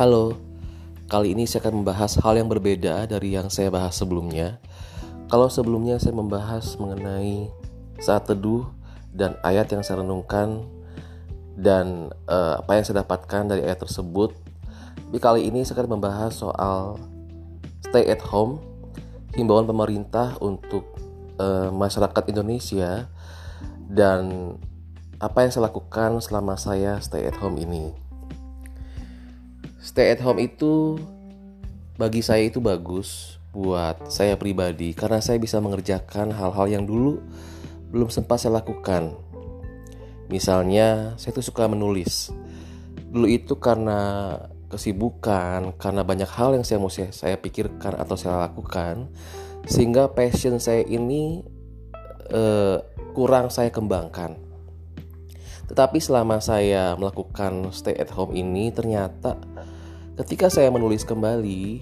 Halo, kali ini saya akan membahas hal yang berbeda dari yang saya bahas sebelumnya. Kalau sebelumnya saya membahas mengenai saat teduh dan ayat yang saya renungkan dan uh, apa yang saya dapatkan dari ayat tersebut. Di kali ini saya akan membahas soal stay at home, himbauan pemerintah untuk uh, masyarakat Indonesia dan apa yang saya lakukan selama saya stay at home ini. Stay at home itu bagi saya itu bagus buat saya pribadi karena saya bisa mengerjakan hal-hal yang dulu belum sempat saya lakukan. Misalnya, saya tuh suka menulis. Dulu itu karena kesibukan, karena banyak hal yang saya mau saya, pikirkan atau saya lakukan, sehingga passion saya ini uh, kurang saya kembangkan. Tetapi selama saya melakukan stay at home ini ternyata ketika saya menulis kembali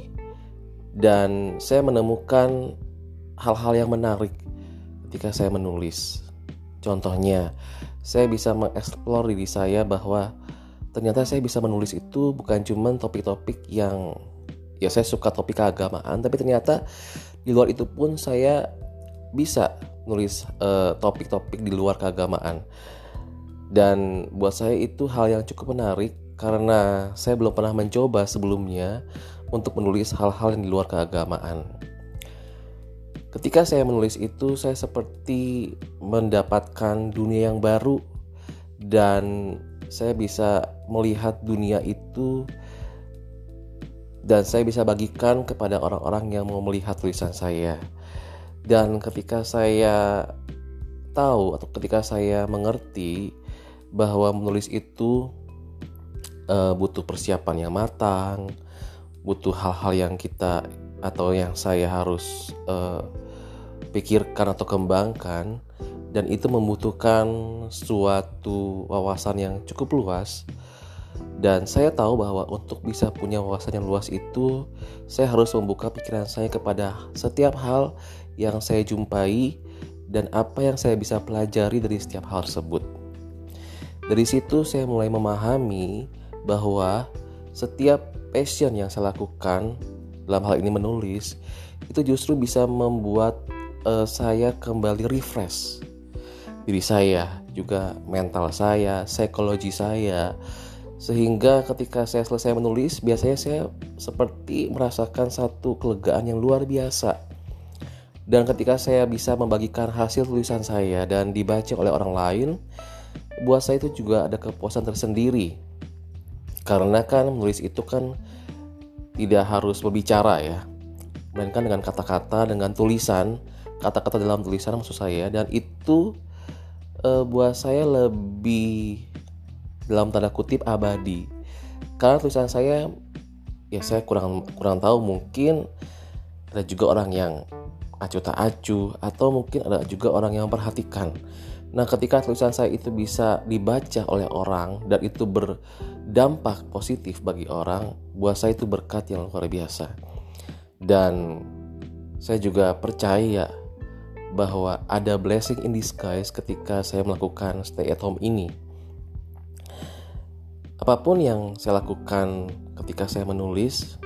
dan saya menemukan hal-hal yang menarik ketika saya menulis. Contohnya, saya bisa mengeksplor diri saya bahwa ternyata saya bisa menulis itu bukan cuma topik-topik yang ya saya suka topik keagamaan, tapi ternyata di luar itu pun saya bisa nulis eh, topik-topik di luar keagamaan dan buat saya itu hal yang cukup menarik karena saya belum pernah mencoba sebelumnya untuk menulis hal-hal yang di luar keagamaan. Ketika saya menulis itu, saya seperti mendapatkan dunia yang baru, dan saya bisa melihat dunia itu, dan saya bisa bagikan kepada orang-orang yang mau melihat tulisan saya. Dan ketika saya tahu, atau ketika saya mengerti bahwa menulis itu uh, butuh persiapan yang matang, butuh hal-hal yang kita atau yang saya harus uh, pikirkan atau kembangkan dan itu membutuhkan suatu wawasan yang cukup luas dan saya tahu bahwa untuk bisa punya wawasan yang luas itu saya harus membuka pikiran saya kepada setiap hal yang saya jumpai dan apa yang saya bisa pelajari dari setiap hal tersebut. Dari situ saya mulai memahami bahwa setiap passion yang saya lakukan dalam hal ini menulis itu justru bisa membuat uh, saya kembali refresh diri saya juga mental saya psikologi saya. Sehingga ketika saya selesai menulis biasanya saya seperti merasakan satu kelegaan yang luar biasa. Dan ketika saya bisa membagikan hasil tulisan saya dan dibaca oleh orang lain buat saya itu juga ada kepuasan tersendiri karena kan menulis itu kan tidak harus berbicara ya. Melainkan dengan kata-kata dengan tulisan. Kata-kata dalam tulisan maksud saya. Dan itu e, buat saya lebih dalam tanda kutip abadi. Karena tulisan saya ya saya kurang kurang tahu mungkin ada juga orang yang acuh tak acuh atau mungkin ada juga orang yang memperhatikan Nah, ketika tulisan saya itu bisa dibaca oleh orang dan itu berdampak positif bagi orang, buat saya itu berkat yang luar biasa. Dan saya juga percaya bahwa ada blessing in disguise ketika saya melakukan stay at home ini. Apa pun yang saya lakukan ketika saya menulis,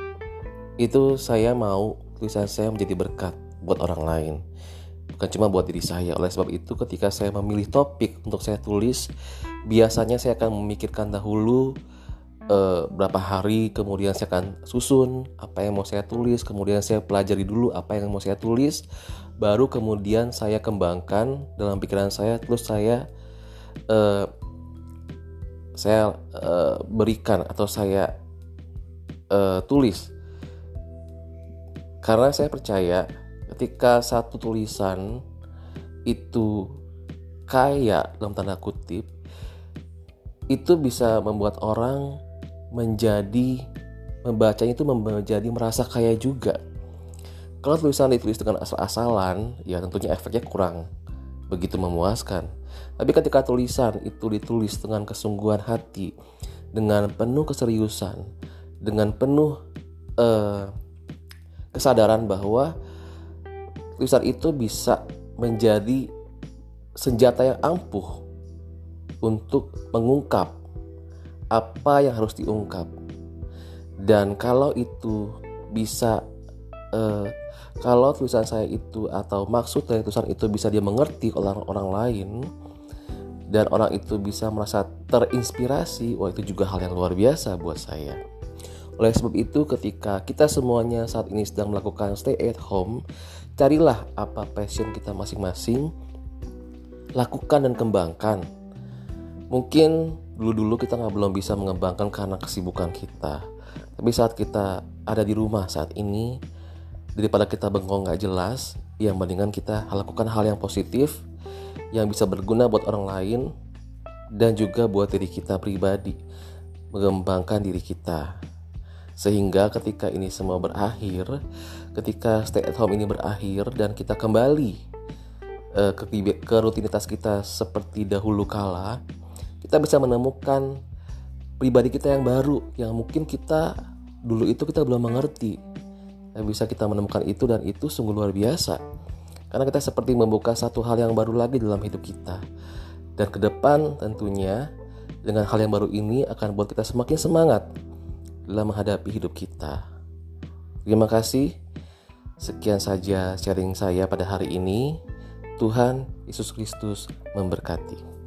itu saya mau tulisan saya menjadi berkat buat orang lain bukan cuma buat diri saya. Oleh sebab itu ketika saya memilih topik untuk saya tulis, biasanya saya akan memikirkan dahulu uh, berapa hari, kemudian saya akan susun apa yang mau saya tulis, kemudian saya pelajari dulu apa yang mau saya tulis, baru kemudian saya kembangkan dalam pikiran saya, terus saya uh, saya uh, berikan atau saya uh, tulis karena saya percaya ketika satu tulisan itu kaya dalam tanda kutip itu bisa membuat orang menjadi membacanya itu menjadi merasa kaya juga. Kalau tulisan ditulis dengan asal-asalan ya tentunya efeknya kurang begitu memuaskan. Tapi ketika tulisan itu ditulis dengan kesungguhan hati dengan penuh keseriusan dengan penuh uh, kesadaran bahwa tulisan itu bisa menjadi senjata yang ampuh untuk mengungkap apa yang harus diungkap. dan kalau itu bisa uh, kalau tulisan saya itu atau maksud dari tulisan itu bisa dia mengerti oleh orang lain dan orang itu bisa merasa terinspirasi, wah itu juga hal yang luar biasa buat saya. Oleh sebab itu, ketika kita semuanya saat ini sedang melakukan stay at home, carilah apa passion kita masing-masing, lakukan dan kembangkan. Mungkin dulu-dulu kita nggak belum bisa mengembangkan karena kesibukan kita. Tapi saat kita ada di rumah saat ini, daripada kita bengong nggak jelas, yang mendingan kita lakukan hal yang positif, yang bisa berguna buat orang lain, dan juga buat diri kita pribadi, mengembangkan diri kita. Sehingga ketika ini semua berakhir, ketika stay at home ini berakhir dan kita kembali uh, ke, rutinitas kita seperti dahulu kala, kita bisa menemukan pribadi kita yang baru yang mungkin kita dulu itu kita belum mengerti. Dan bisa kita menemukan itu dan itu sungguh luar biasa. Karena kita seperti membuka satu hal yang baru lagi dalam hidup kita. Dan ke depan tentunya dengan hal yang baru ini akan buat kita semakin semangat dalam menghadapi hidup kita. Terima kasih. Sekian saja sharing saya pada hari ini. Tuhan Yesus Kristus memberkati.